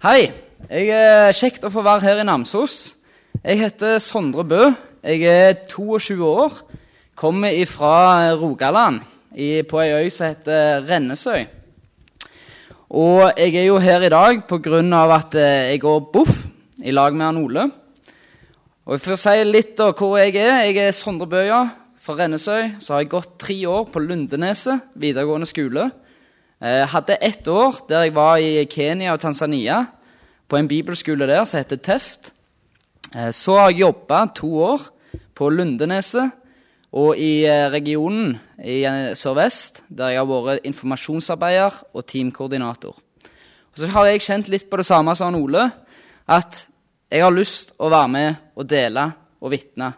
Hei. Jeg er Kjekt å få være her i Namsos. Jeg heter Sondre Bø. Jeg er 22 år. Kommer fra Rogaland, på ei øy som heter Rennesøy. Og jeg er jo her i dag pga. at eh, jeg går BOFF i lag med han Ole. Og For å si litt om hvor jeg er Jeg er Sondre Bøya fra Rennesøy. Så har jeg gått tre år på Lundeneset videregående skole. Jeg hadde ett år der jeg var i Kenya og Tanzania, på en bibelskole der som heter Teft. Eh, så har jeg jobba to år på Lundeneset og i eh, regionen i eh, Sør-Vest, der jeg har vært informasjonsarbeider og teamkoordinator. Og så har jeg kjent litt på det samme som Ole, at jeg har lyst å være med og dele og vitne.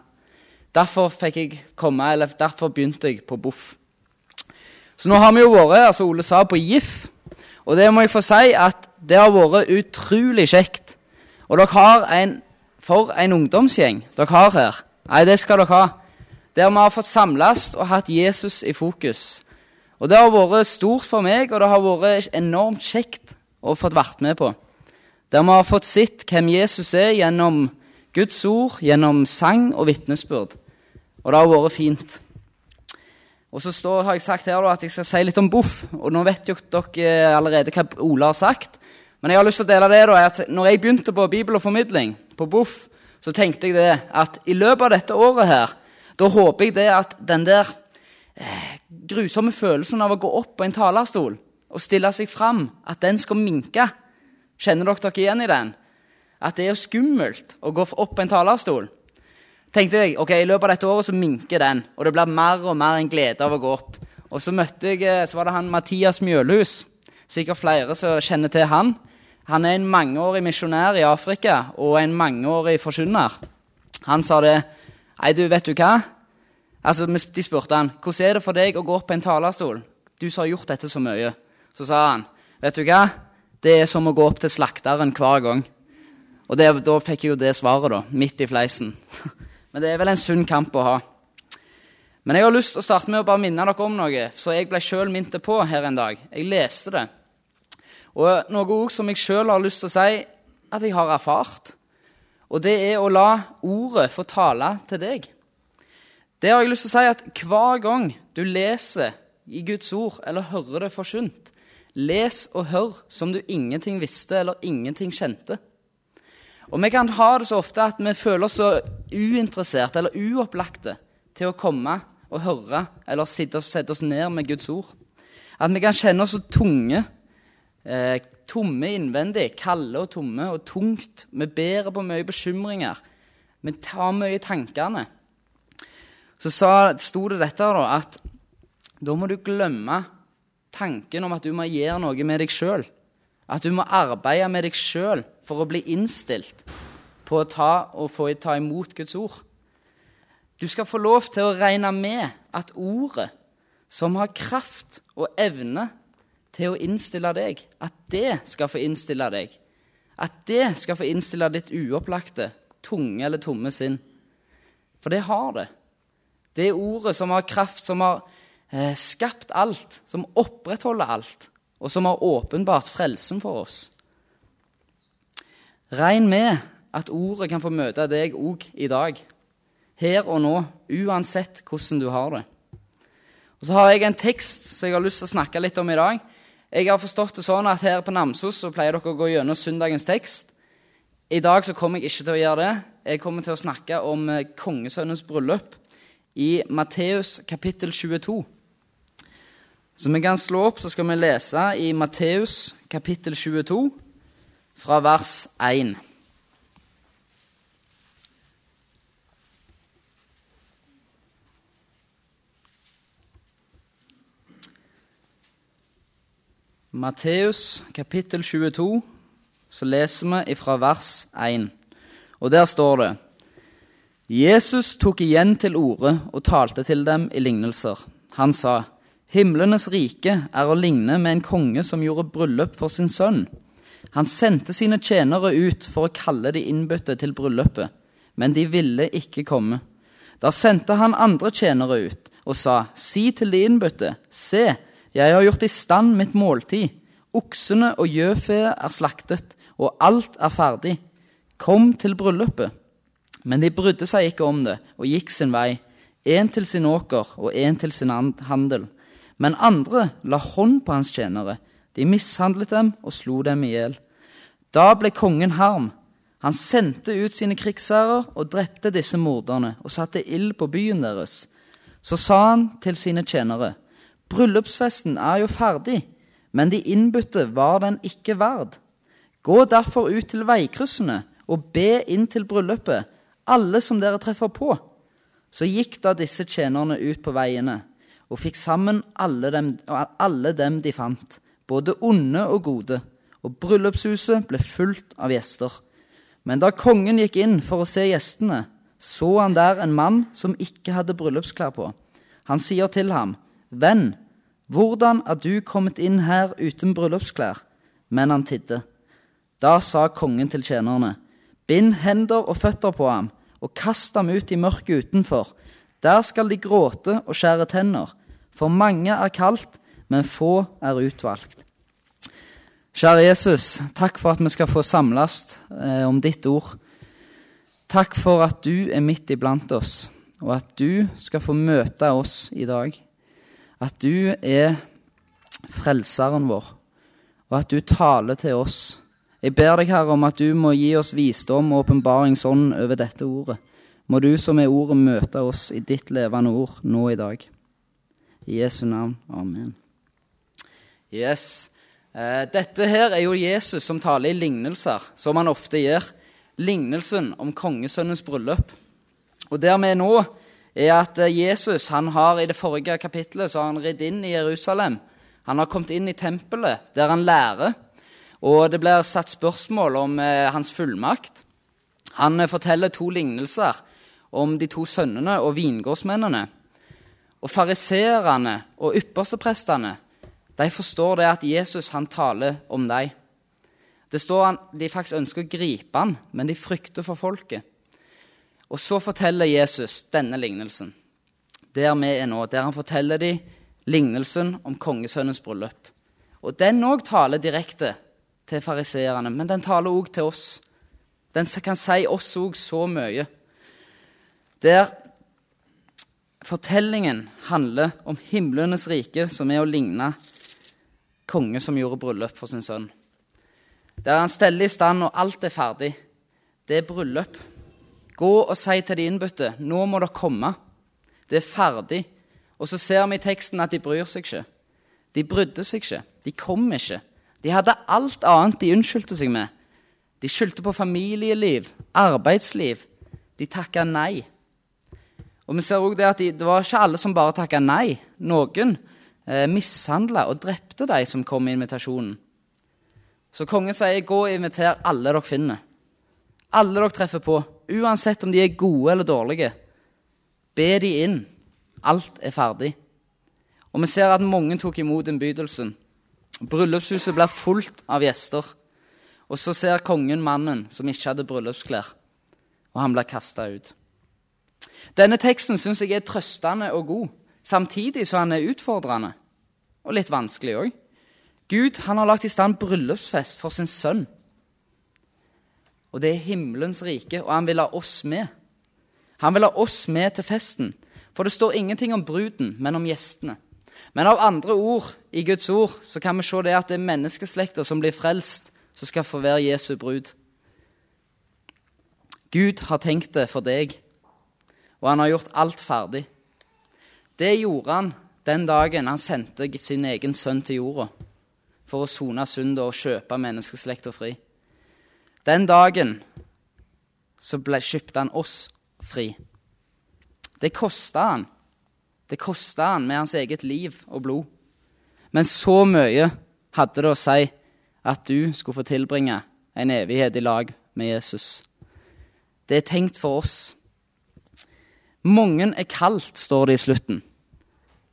Derfor jeg komme, derfor begynte jeg på BOFF. Så nå har vi jo vært altså Ole sa, på GIF. Og det må jeg få si at det har vært utrolig kjekt. Og dere har en For en ungdomsgjeng dere har her. Nei, det skal dere ha. Der vi har fått samles og hatt Jesus i fokus. Og det har vært stort for meg, og det har vært enormt kjekt å få vært med på. Der vi har fått sett hvem Jesus er gjennom Guds ord, gjennom sang og vitnesbyrd. Og det har vært fint. Og så står, har jeg sagt her da, at jeg skal si litt om Boff. Og nå vet jo dere allerede hva Ola har sagt. Men jeg har lyst til å dele det da, at når jeg begynte på Bibel og formidling, på Boff, så tenkte jeg det at i løpet av dette året her, da håper jeg det at den der eh, grusomme følelsen av å gå opp på en talerstol og stille seg fram, at den skal minke. Kjenner dere dere igjen i den? At det er skummelt å gå opp på en talerstol tenkte jeg ok, i løpet av dette året så minker den, og det blir mer og mer en glede av å gå opp. Og så møtte jeg, eh, så var det han Mathias Mjølhus. Sikkert flere som kjenner til han. Han er en mangeårig misjonær i Afrika og en mangeårig forkynner. Han sa det. Nei, du, vet du hva? Altså, De spurte han hvordan er det for deg å gå opp på en talerstol. Du som har gjort dette så mye. Så sa han, vet du hva? Det er som å gå opp til slakteren hver gang. Og det, da fikk jeg jo det svaret, da. Midt i fleisen. Men det er vel en sunn kamp å ha. Men jeg har lyst til å starte med å bare minne dere om noe, så jeg ble sjøl minnet på her en dag. Jeg leste det. Og noe ord som jeg sjøl har lyst til å si at jeg har erfart. Og det er å la ordet få tale til deg. Det har jeg lyst til å si at hver gang du leser i Guds ord eller hører det forsynt, les og hør som du ingenting visste eller ingenting kjente. Og vi kan ha det så ofte at vi føler oss så uinteresserte eller uopplagte til å komme og høre eller sitte og sette oss ned med Guds ord. At vi kan kjenne oss så tunge, eh, tomme innvendig, kalde og tomme og tungt. Vi bærer på mye bekymringer. Vi tar mye i tankene. Så sto det dette da, at da må du glemme tanken om at du må gjøre noe med deg sjøl. At du må arbeide med deg sjøl for å bli innstilt på å ta og få ta imot Guds ord. Du skal få lov til å regne med at ordet, som har kraft og evne til å innstille deg, at det skal få innstille deg. At det skal få innstille ditt uopplagte, tunge eller tomme sinn. For det har det. Det er ordet som har kraft, som har eh, skapt alt, som opprettholder alt og som har åpenbart frelsen for oss. Regn med at ordet kan få møte deg òg i dag, her og nå, uansett hvordan du har det. Og Så har jeg en tekst som jeg har lyst til å snakke litt om i dag. Jeg har forstått det sånn at Her på Namsos så pleier dere å gå gjennom søndagens tekst. I dag så kommer jeg ikke til å gjøre det. Jeg kommer til å snakke om eh, kongesønnens bryllup i Matteus kapittel 22. Så vi kan slå opp, så skal vi lese i Matteus kapittel 22, fra vers 1. Matteus kapittel 22, så leser vi fra vers 1. Og der står det Jesus tok igjen til orde og talte til dem i lignelser. Han sa:" Himlenes rike er å ligne med en konge som gjorde bryllup for sin sønn. Han sendte sine tjenere ut for å kalle de innbudte til bryllupet, men de ville ikke komme. Da sendte han andre tjenere ut og sa, Si til de innbudte, se, jeg har gjort i stand mitt måltid. Oksene og gjøfeet er slaktet, og alt er ferdig. Kom til bryllupet. Men de brydde seg ikke om det og gikk sin vei, én til sin åker og én til sin handel. Men andre la hånd på hans tjenere. De mishandlet dem og slo dem i hjel. Da ble kongen harm. Han sendte ut sine krigsherrer og drepte disse morderne og satte ild på byen deres. Så sa han til sine tjenere.: Bryllupsfesten er jo ferdig, men de innbudte var den ikke verd. Gå derfor ut til veikryssene og be inn til bryllupet, alle som dere treffer på. Så gikk da disse tjenerne ut på veiene og fikk sammen alle dem, alle dem de fant, både onde og gode, og bryllupshuset ble fullt av gjester. Men da kongen gikk inn for å se gjestene, så han der en mann som ikke hadde bryllupsklær på. Han sier til ham, Venn, hvordan er du kommet inn her uten bryllupsklær? Men han tidde. Da sa kongen til tjenerne, Bind hender og føtter på ham, og kast ham ut i mørket utenfor. Der skal de gråte og skjære tenner, for mange er kalt, men få er utvalgt. Kjære Jesus, takk for at vi skal få samles eh, om ditt ord. Takk for at du er midt iblant oss, og at du skal få møte oss i dag. At du er frelseren vår, og at du taler til oss jeg ber deg, Herre, om at du må gi oss visdom og åpenbaringsånd over dette ordet. Må du som er ordet, møte oss i ditt levende ord nå i dag. I Jesu navn. Amen. Yes. Eh, dette her er jo Jesus som taler i lignelser, som han ofte gjør. Lignelsen om kongesønnens bryllup. Og der vi er nå, er at eh, Jesus han har i det forrige kapittelet så har han ridd inn i Jerusalem. Han har kommet inn i tempelet, der han lærer. Og det blir satt spørsmål om eh, hans fullmakt. Han eh, forteller to lignelser om de to sønnene og vingårdsmennene. Og fariseerne og yppersteprestene de forstår det at Jesus han taler om dem. Det står han, De faktisk ønsker å gripe han, men de frykter for folket. Og så forteller Jesus denne lignelsen, der vi er nå, der han forteller de lignelsen om kongesønnens bryllup. Og den òg taler direkte til fariseerne, men den taler òg til oss. Den kan si oss òg så mye. Der fortellingen handler om himlenes rike, som er å ligne konge som gjorde bryllup for sin sønn. Der han steller i stand, og alt er ferdig. Det er bryllup. Gå og si til de innbudte nå må dere komme. Det er ferdig. Og så ser vi i teksten at de bryr seg ikke. De brydde seg ikke. De kom ikke. De hadde alt annet de unnskyldte seg med. De skyldte på familieliv, arbeidsliv. De takka nei. Og vi ser også det at de, det var ikke alle som bare takka nei. Noen eh, mishandla og drepte de som kom med invitasjonen. Så kongen sier, 'Gå og inviter alle dere finner'. Alle dere treffer på, uansett om de er gode eller dårlige. Be de inn. Alt er ferdig. Og vi ser at mange tok imot innbydelsen. Bryllupshuset blir fullt av gjester. Og så ser kongen mannen som ikke hadde bryllupsklær, og han blir kasta ut. Denne teksten syns jeg er trøstende og god, samtidig som han er utfordrende. Og litt vanskelig òg. Gud han har lagt i stand bryllupsfest for sin sønn. Og det er himmelens rike, og han vil ha oss med. Han vil ha oss med til festen, for det står ingenting om bruden, men om gjestene. Men av andre ord i Guds ord så kan vi se det at det er menneskeslekter som blir frelst, som skal få være Jesu brud. Gud har tenkt det for deg, og han har gjort alt ferdig. Det gjorde han den dagen han sendte sin egen sønn til jorda for å sone synda og kjøpe menneskeslekta fri. Den dagen så ble, kjøpte han oss fri. Det kosta han. Det kosta han med hans eget liv og blod. Men så mye hadde det å si at du skulle få tilbringe en evighet i lag med Jesus. Det er tenkt for oss. Mange er kalt, står det i slutten.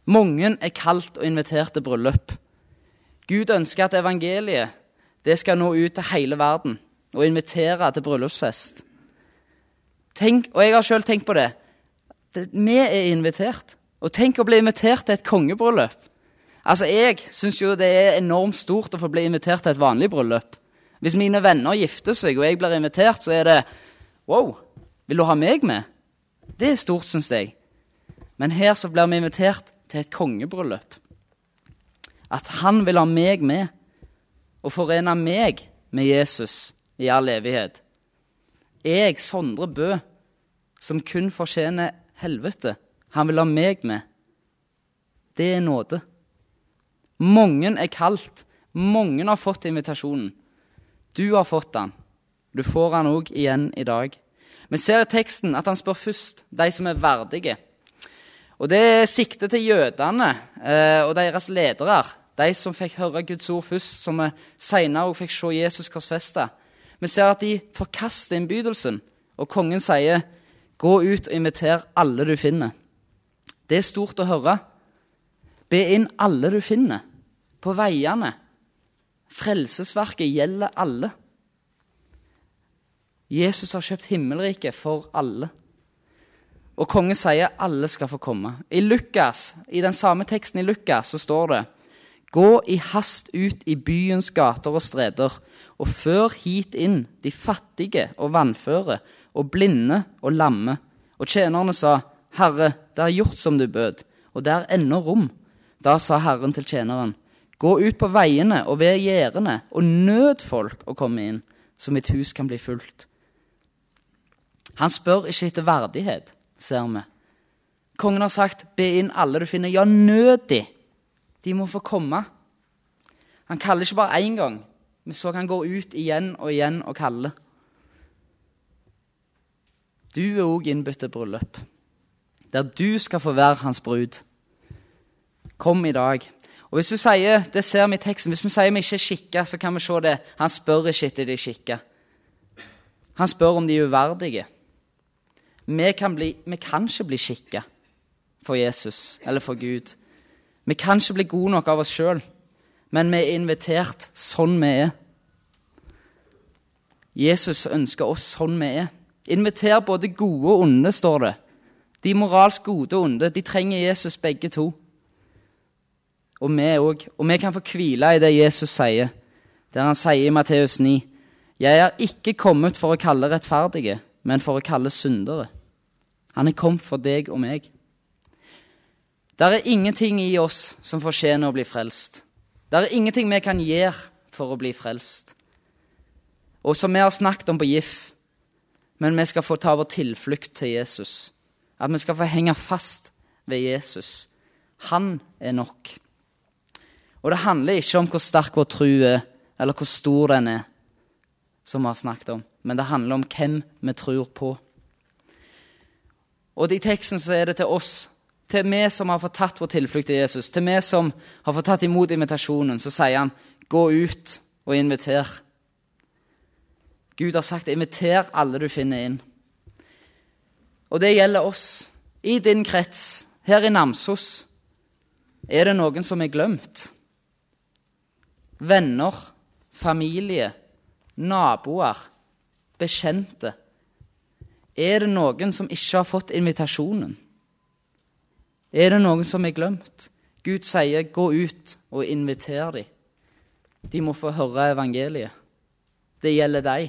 Mange er kalt og invitert til bryllup. Gud ønsker at evangeliet det skal nå ut til hele verden og invitere til bryllupsfest. Tenk, og jeg har sjøl tenkt på det. Vi er invitert. Og tenk å bli invitert til et kongebryllup. Altså, Jeg syns jo det er enormt stort å få bli invitert til et vanlig bryllup. Hvis mine venner gifter seg, og jeg blir invitert, så er det Wow, vil du ha meg med? Det er stort, syns jeg. Men her så blir vi invitert til et kongebryllup. At han vil ha meg med, og forene meg med Jesus i all evighet. Jeg, Sondre Bø, som kun fortjener helvete, han vil ha meg med. Det er nåde. Mange er kalt. Mange har fått invitasjonen. Du har fått den. Du får den òg igjen i dag. Vi ser i teksten at han spør først de som er verdige. Og Det er sikte til jødene eh, og deres ledere, de som fikk høre Guds ord først, som senere fikk se Jesus korsfeste. Vi ser at de forkaster innbydelsen, og kongen sier, 'Gå ut og inviter alle du finner'. Det er stort å høre. Be inn alle du finner, på veiene. Frelsesverket gjelder alle. Jesus har kjøpt himmelriket for alle. Og kongen sier alle skal få komme. I Lukas, i den samme teksten i Lukas så står det Gå i hast ut i byens gater og streder, og før hit inn de fattige og vannføre og blinde og lamme. Og tjenerne sa, Herre, det er gjort som du bød, og det er ennå rom. Da sa Herren til tjeneren, Gå ut på veiene og ved gjerdene og nød folk å komme inn, så mitt hus kan bli fullt. Han spør ikke etter verdighet, ser vi. Kongen har sagt, be inn alle du finner. Ja, nødig! de. Må få komme. Han kaller ikke bare én gang, men så kan han gå ut igjen og igjen og kalle. Du er òg innbudt til bryllup, der du skal få være hans brud. Kom i dag. Og hvis du sier, det ser vi i teksten, hvis vi sier vi ikke er skikka, så kan vi se det. Han spør ikke etter de skikka. Han spør om de er uverdige. Vi kan, bli, vi kan ikke bli skikka for Jesus eller for Gud. Vi kan ikke bli gode nok av oss sjøl, men vi er invitert sånn vi er. Jesus ønsker oss sånn vi er. Inviter både gode og onde, står det. De moralsk gode og onde de trenger Jesus begge to. Og vi òg. Og vi kan få hvile i det Jesus sier, der han sier i Matteus 9.: Jeg er ikke kommet for å kalle rettferdige, men for å kalle syndere. Han er kommet for deg og meg. Der er ingenting i oss som fortjener å bli frelst. Der er ingenting vi kan gjøre for å bli frelst. Og som vi har snakket om på GIF, men vi skal få ta vår tilflukt til Jesus. At vi skal få henge fast ved Jesus. Han er nok. Og det handler ikke om hvor sterk vår tro er, eller hvor stor den er, som vi har snakket om, men det handler om hvem vi tror på. Og i teksten så er det til oss, til vi som har fått tatt vår tilflukt til Jesus, til vi som har fått tatt imot invitasjonen, så sier han, gå ut og inviter. Gud har sagt, inviter alle du finner inn. Og det gjelder oss. I din krets, her i Namsos, er det noen som er glemt venner, familie, naboer, bekjente? Er det noen som ikke har fått invitasjonen? Er det noen som er glemt? Gud sier 'gå ut og inviter dem'. De må få høre evangeliet. Det gjelder dem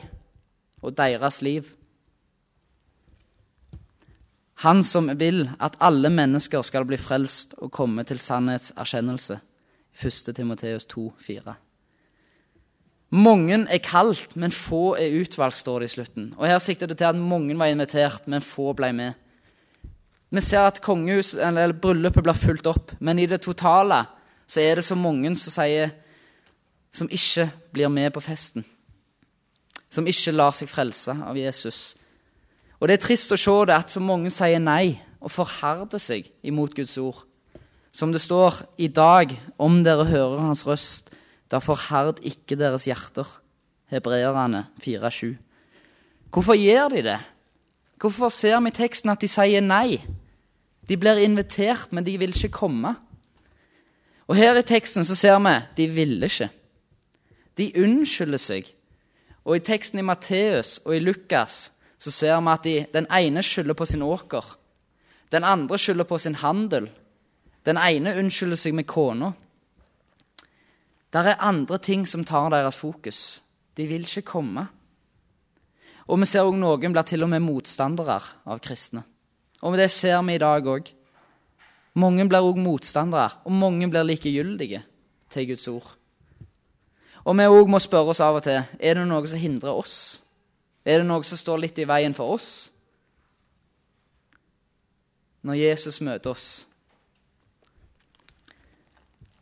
og deres liv. Han som vil at alle mennesker skal bli frelst og komme til sannhetserkjennelse. 1. Timoteus 2, 4. Mange er kalt, men få er utvalgt, står det i slutten. Og Her sikter det til at mange var invitert, men få ble med. Vi ser at kongehus, eller bryllupet blir fulgt opp, men i det totale så er det så mange som sier som ikke blir med på festen. Som ikke lar seg frelse av Jesus. Og Det er trist å se det at så mange sier nei og forherder seg imot Guds ord. Som det står i dag, om dere hører hans røst, da herd ikke deres hjerter. Hebreerne 4,7. Hvorfor gjør de det? Hvorfor ser vi i teksten at de sier nei? De blir invitert, men de vil ikke komme. Og Her i teksten så ser vi de ville ikke. De unnskylder seg. Og I teksten i Matteus og i Lukas så ser vi at de, den ene skylder på sin åker. Den andre skylder på sin handel. Den ene unnskylder seg med kona. Det er andre ting som tar deres fokus. De vil ikke komme. Og vi ser også noen blir til og med motstandere av kristne. Og det ser vi i dag òg. Mange blir også motstandere, og mange blir likegyldige til Guds ord. Og vi òg må spørre oss av og til er det noe som hindrer oss. Er det noe som står litt i veien for oss? Når Jesus møter oss,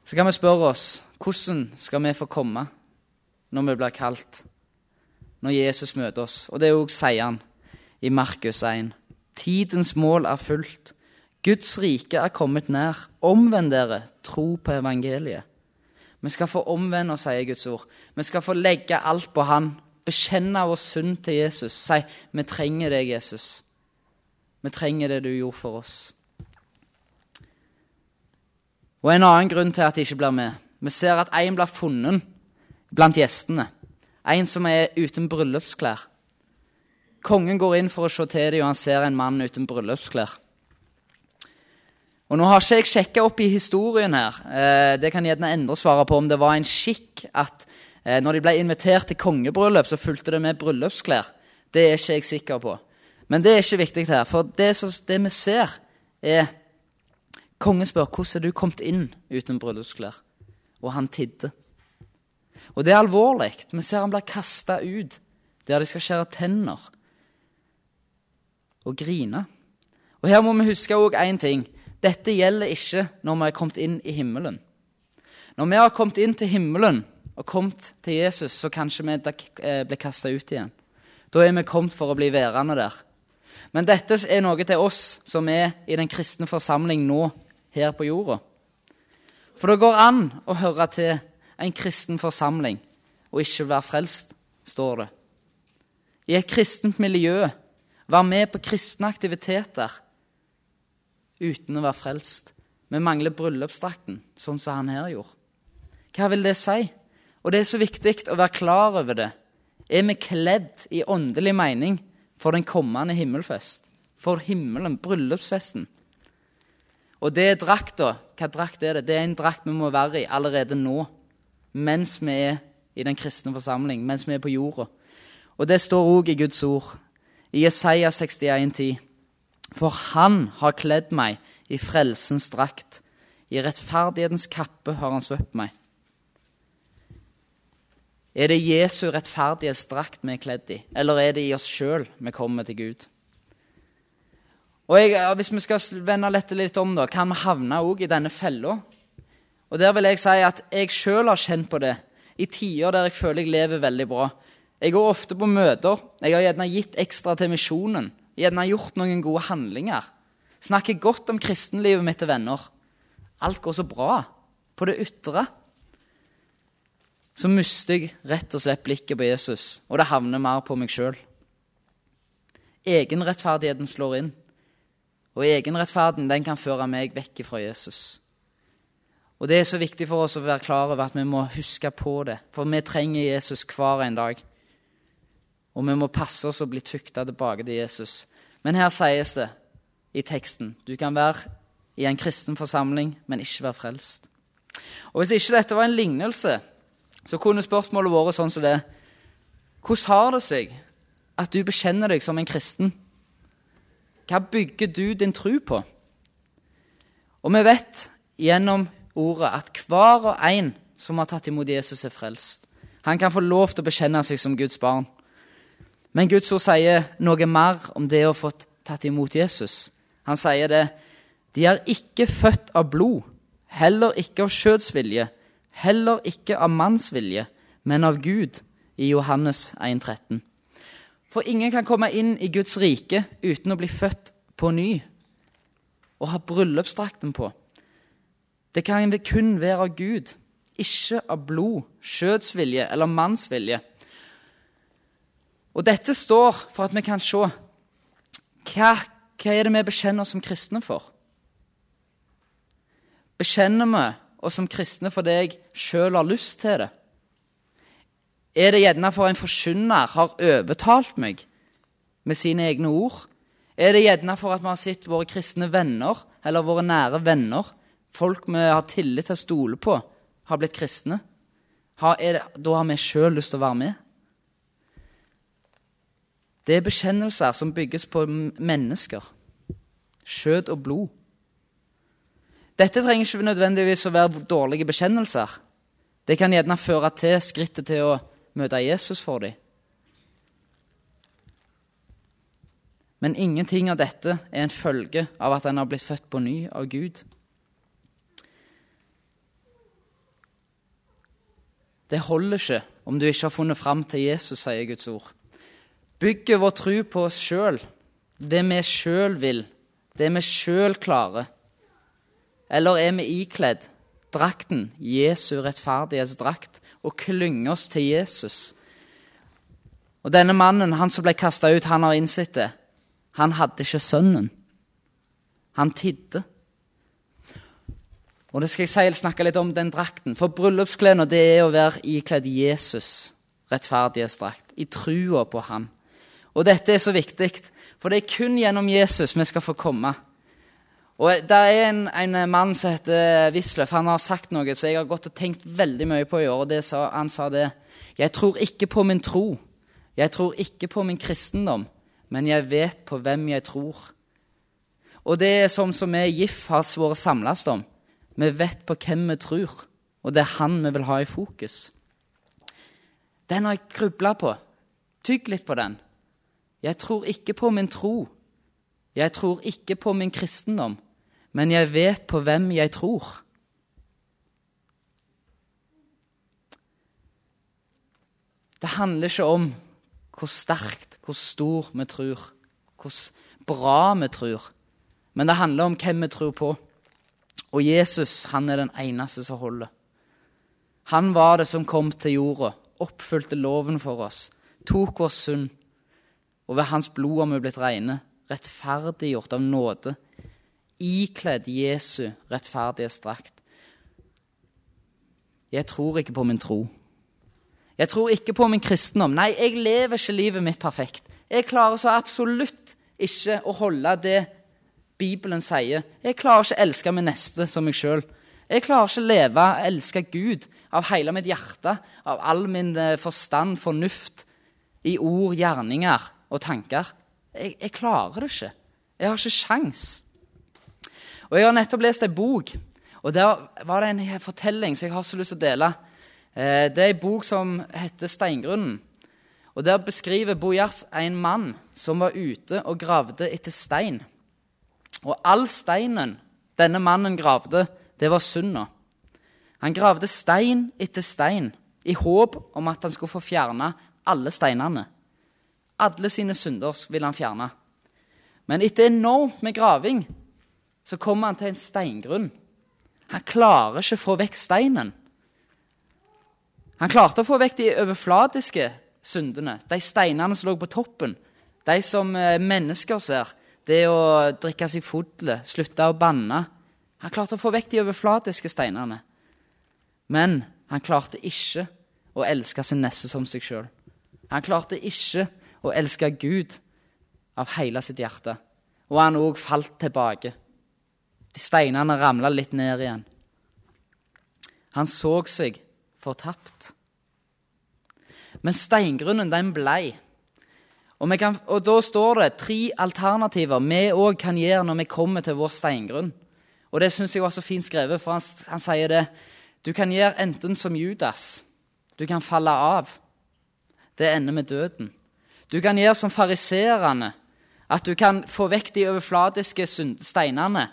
så kan vi spørre oss hvordan skal vi få komme når vi blir kalt, når Jesus møter oss. Og det òg sier han i Markus 1. Tidens mål er fullt. Guds rike er kommet nær. Omvend dere, tro på evangeliet. Vi skal få omvende oss, sier Guds ord. Vi skal få legge alt på Han. Bekjenne vår synd til Jesus. Si vi trenger deg, Jesus. Vi trenger det du gjorde for oss. Og en annen grunn til at de ikke blir med. Vi ser at en blir funnet blant gjestene. En som er uten bryllupsklær. Kongen går inn for å se til dem, og han ser en mann uten bryllupsklær. Og Nå har ikke jeg sjekka opp i historien her. Eh, det kan gjerne endre svare på om det var en skikk at eh, når de ble invitert til kongebryllup, så fulgte det med bryllupsklær. Det er ikke jeg sikker på. Men det er ikke viktig her. For det, som, det vi ser, er Kongen spør hvordan er du kommet inn uten bryllupsklær. Og han tidde. Og det er alvorlig. Vi ser han blir kasta ut der de skal skjære tenner og grine. Og her må vi huske òg én ting. Dette gjelder ikke når vi er kommet inn i himmelen. Når vi har kommet inn til himmelen og kommet til Jesus, så kanskje vi eh, blir kasta ut igjen. Da er vi kommet for å bli værende der. Men dette er noe til oss som er i den kristne forsamling nå her på jorda. For det går an å høre til en kristen forsamling og ikke være frelst, står det. I et kristent miljø, være med på kristne aktiviteter uten å være frelst. Vi mangler bryllupsdrakten, sånn som han her gjorde. Hva vil det si? Og det er så viktig å være klar over det. Er vi kledd i åndelig mening for den kommende himmelfest? For himmelen, bryllupsfesten? Og det er drakta. Hva drakt er det? Det er en drakt vi må være i allerede nå. Mens vi er i den kristne forsamling, mens vi er på jorda. Og det står òg i Guds ord. I Jesaja 61, 10. For han har kledd meg i frelsens drakt. I rettferdighetens kappe har han svøpt meg. Er det Jesu rettferdighetsdrakt vi er kledd i, eller er det i oss sjøl vi kommer til Gud? Og jeg, Hvis vi skal vende dette litt om, da, kan vi havne òg i denne fella. Og der vil jeg si at jeg sjøl har kjent på det i tider der jeg føler jeg lever veldig bra. Jeg går ofte på møter. Jeg har gjerne gitt ekstra til misjonen gjerne gjort noen gode handlinger. Snakker godt om kristenlivet mitt til venner. Alt går så bra på det ytre. Så mister jeg rett og slett blikket på Jesus, og det havner mer på meg sjøl. Egenrettferdigheten slår inn, og egenrettferden den kan føre meg vekk fra Jesus. Og Det er så viktig for oss å være klar over at vi må huske på det, for vi trenger Jesus hver en dag. Og vi må passe oss å bli tukta tilbake til Jesus. Men her sies det i teksten du kan være i en kristen forsamling, men ikke være frelst. Og Hvis ikke dette var en lignelse, så kunne spørsmålet vært sånn som det Hvordan har det seg at du bekjenner deg som en kristen? Hva bygger du din tro på? Og vi vet gjennom ordet at hver og en som har tatt imot Jesus, er frelst. Han kan få lov til å bekjenne seg som Guds barn. Men Guds ord sier noe mer om det å få tatt imot Jesus. Han sier det. De er ikke født av blod, heller ikke av skjødsvilje, heller ikke av manns vilje, men av Gud, i Johannes 1,13. For ingen kan komme inn i Guds rike uten å bli født på ny og ha bryllupsdrakten på. Det kan kun være av Gud, ikke av blod, skjødsvilje eller mannsvilje. Og dette står for at vi kan se hva, hva er det vi bekjenner oss som kristne for. Bekjenner vi oss som kristne fordi jeg sjøl har lyst til det? Er det gjerne for en forkynner har overtalt meg med sine egne ord? Er det gjerne for at vi har sett våre kristne venner eller våre nære venner, folk vi har tillit til å stole på, har blitt kristne? Har, det, da har vi sjøl lyst til å være med? Det er bekjennelser som bygges på mennesker. Skjød og blod. Dette trenger ikke nødvendigvis å være dårlige bekjennelser. Det kan gjerne føre til skrittet til å møte Jesus for dem. Men ingenting av dette er en følge av at en har blitt født på ny av Gud. Det holder ikke om du ikke har funnet fram til Jesus, sier Guds ord. Bygger vår tro på oss sjøl, det vi sjøl vil, det vi sjøl klarer. Eller er vi ikledd drakten, Jesu rettferdighetsdrakt, og klynge oss til Jesus? Og denne mannen, han som ble kasta ut, han har innsett det. Han hadde ikke sønnen. Han tidde. Og det skal jeg snakke litt om den drakten. For bryllupsklærne det er å være ikledd Jesus, rettferdighetsdrakt, i trua på han. Og dette er så viktig, for det er kun gjennom Jesus vi skal få komme. Og Det er en, en mann som heter Wisløff. Han har sagt noe som jeg har gått og tenkt veldig mye på i år. og sa, Han sa det. Jeg tror ikke på min tro. Jeg tror ikke på min kristendom men jeg vet på hvem jeg tror. Og det er sånn som vi i GIF har vært samles om. Vi vet på hvem vi tror, og det er han vi vil ha i fokus. Den har jeg grubla på. Tygg litt på den. Jeg tror ikke på min tro. Jeg tror ikke på min kristendom, men jeg vet på hvem jeg tror. Det handler ikke om hvor sterkt, hvor stor vi tror, hvor bra vi tror. Men det handler om hvem vi tror på. Og Jesus han er den eneste som holder. Han var det som kom til jorda, oppfylte loven for oss, tok vår synd. Og ved hans blod har vi blitt rene, rettferdiggjort av nåde, ikledd Jesu rettferdighetsdrakt. Jeg tror ikke på min tro. Jeg tror ikke på min kristendom. Nei, jeg lever ikke livet mitt perfekt. Jeg klarer så absolutt ikke å holde det Bibelen sier. Jeg klarer ikke å elske min neste som meg sjøl. Jeg klarer ikke å leve og elske Gud av hele mitt hjerte, av all min eh, forstand, fornuft, i ord, gjerninger og tanker. Jeg, jeg klarer det ikke. Jeg har ikke sjans. Og Jeg har nettopp lest ei bok, og der var det en fortelling som jeg har så lyst til å dele. Eh, det er en bok som heter 'Steingrunnen'. Og Der beskriver Bojars en mann som var ute og gravde etter stein. Og all steinen denne mannen gravde, det var synda. Han gravde stein etter stein i håp om at han skulle få fjerna alle steinene. Alle sine synder ville han fjerne. Men etter enormt med graving så kommer han til en steingrunn. Han klarer ikke å få vekk steinen. Han klarte å få vekk de overfladiske syndene, de steinene som lå på toppen. De som eh, mennesker ser. Det å drikke seg fodle, slutte å banne. Han klarte å få vekk de overfladiske steinene. Men han klarte ikke å elske sin neste som seg sjøl. Han klarte ikke å elske Gud av hele sitt hjerte. Og han òg falt tilbake. Steinene ramla litt ned igjen. Han så seg fortapt. Men steingrunnen, den blei. Og, kan, og, da står det tre alternativer vi òg kan gjøre når vi kommer til vår steingrunn. Og det syns jeg var så fint skrevet, for han, han sier det. Du kan gjøre enten som Judas. Du kan falle av. Det ender med døden. Du kan gjøre som fariserene. At du kan få vekk de overfladiske steinene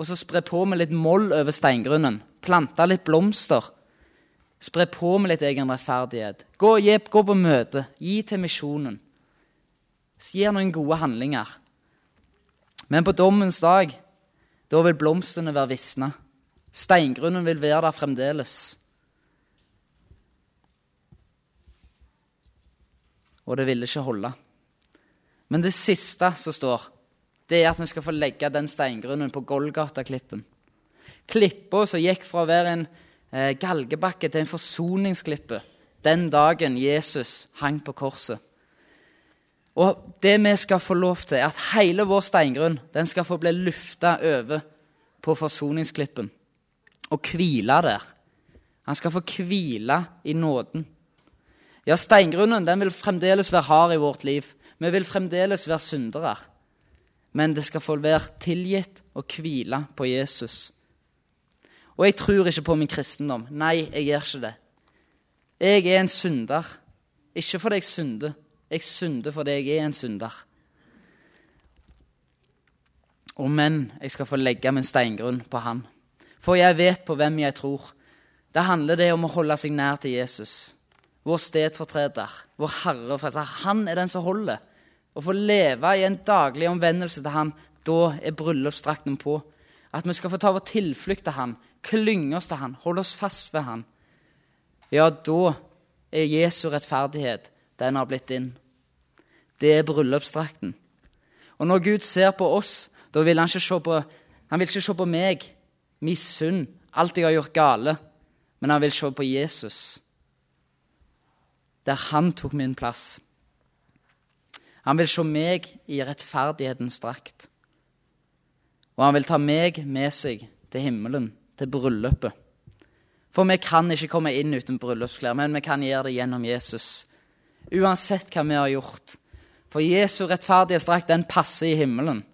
og så spre på med litt moll over steingrunnen. Plante litt blomster Spre på med litt egen rettferdighet. Gå, gi, gå på møte. Gi til misjonen. Gjør noen gode handlinger. Men på dommens dag, da vil blomstene være visne. Steingrunnen vil være der fremdeles. Og det ville ikke holde. Men det siste som står, det er at vi skal få legge den steingrunnen på Golgata-klippen. Klippa som gikk fra å være en eh, galgebakke til en forsoningsklippe den dagen Jesus hang på korset. Og det vi skal få lov til, er at hele vår steingrunn den skal få bli lufta over på forsoningsklippen og hvile der. Han skal få hvile i nåden. Ja, steingrunnen den vil fremdeles være hard i vårt liv, Vi vil fremdeles være syndere. Men det skal få være tilgitt og hvile på Jesus. Og jeg tror ikke på min kristendom. Nei, jeg gjør ikke det. Jeg er en synder. Ikke fordi jeg synder. Jeg synder fordi jeg er en synder. Og men jeg skal få legge min steingrunn på Han. For jeg vet på hvem jeg tror. Det handler det om å holde seg nær til Jesus, vår stedfortreder, vår Herre. For han er den som holder. Å få leve i en daglig omvendelse til Han, da er bryllupsdrakten på. At vi skal få ta vår tilflukt til Han, klynge oss til Han, holde oss fast ved Han. Ja, da er Jesu rettferdighet den har blitt din. Det er bryllupsdrakten. Og når Gud ser på oss, da vil han ikke se på, han vil ikke se på meg, min synd, alt jeg har gjort gale, men han vil se på Jesus, der han tok min plass. Han vil se meg i rettferdighetens drakt. Og han vil ta meg med seg til himmelen, til bryllupet. For vi kan ikke komme inn uten bryllupsklær, men vi kan gjøre det gjennom Jesus. Uansett hva vi har gjort. For Jesu rettferdighetsdrakt, den passer i himmelen.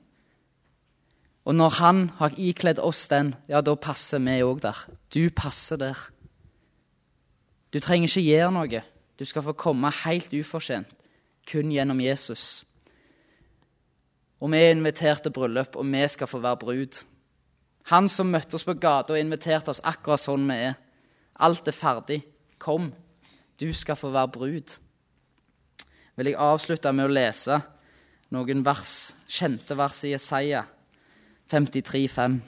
Og når han har ikledd oss den, ja, da passer vi òg der. Du passer der. Du trenger ikke gjøre noe. Du skal få komme helt ufortjent, kun gjennom Jesus. Og vi er invitert til bryllup, og vi skal få være brud. Han som møtte oss på gata og inviterte oss akkurat sånn vi er. Alt er ferdig. Kom, du skal få være brud. Vil jeg avslutte med å lese noen vers, kjente vers i Jesaja 53, 5.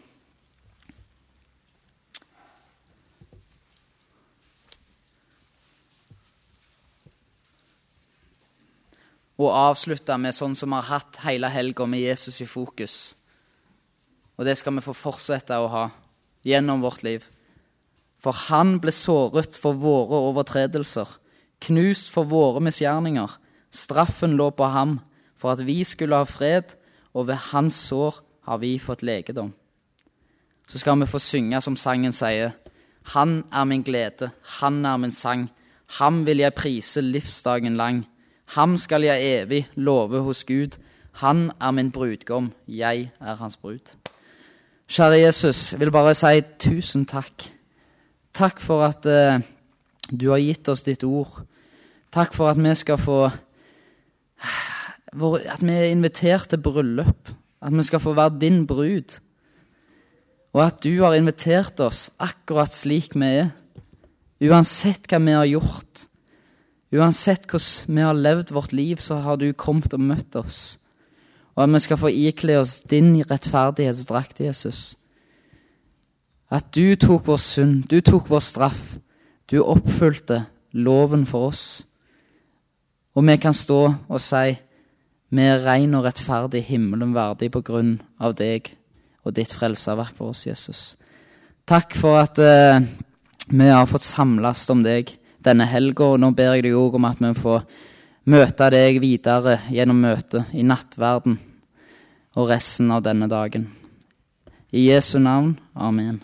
Og avslutte med sånn som vi har hatt hele helga, med Jesus i fokus. Og det skal vi få fortsette å ha gjennom vårt liv. For han ble såret for våre overtredelser, knust for våre misgjerninger. Straffen lå på ham for at vi skulle ha fred, og ved hans sår har vi fått legedom. Så skal vi få synge som sangen sier. Han er min glede, han er min sang. Ham vil jeg prise livsdagen lang. Ham skal jeg evig love hos Gud. Han er min brudgom, jeg er hans brud. Kjære Jesus, jeg vil bare si tusen takk. Takk for at eh, du har gitt oss ditt ord. Takk for at vi skal få At vi er invitert til bryllup. At vi skal få være din brud. Og at du har invitert oss akkurat slik vi er. Uansett hva vi har gjort, uansett hvordan vi har levd vårt liv, så har du kommet og møtt oss. Og at vi skal få ikle oss din rettferdighetsdrakt, Jesus. At du tok vår synd, du tok vår straff. Du oppfylte loven for oss. Og vi kan stå og si vi er ren og rettferdig himmelen verdig på grunn av deg og ditt frelserverk for oss, Jesus. Takk for at uh, vi har fått samles om deg denne helga, nå ber jeg deg òg om at vi får møte deg videre gjennom møtet i nattverden og resten av denne dagen. I Jesu navn. Amen.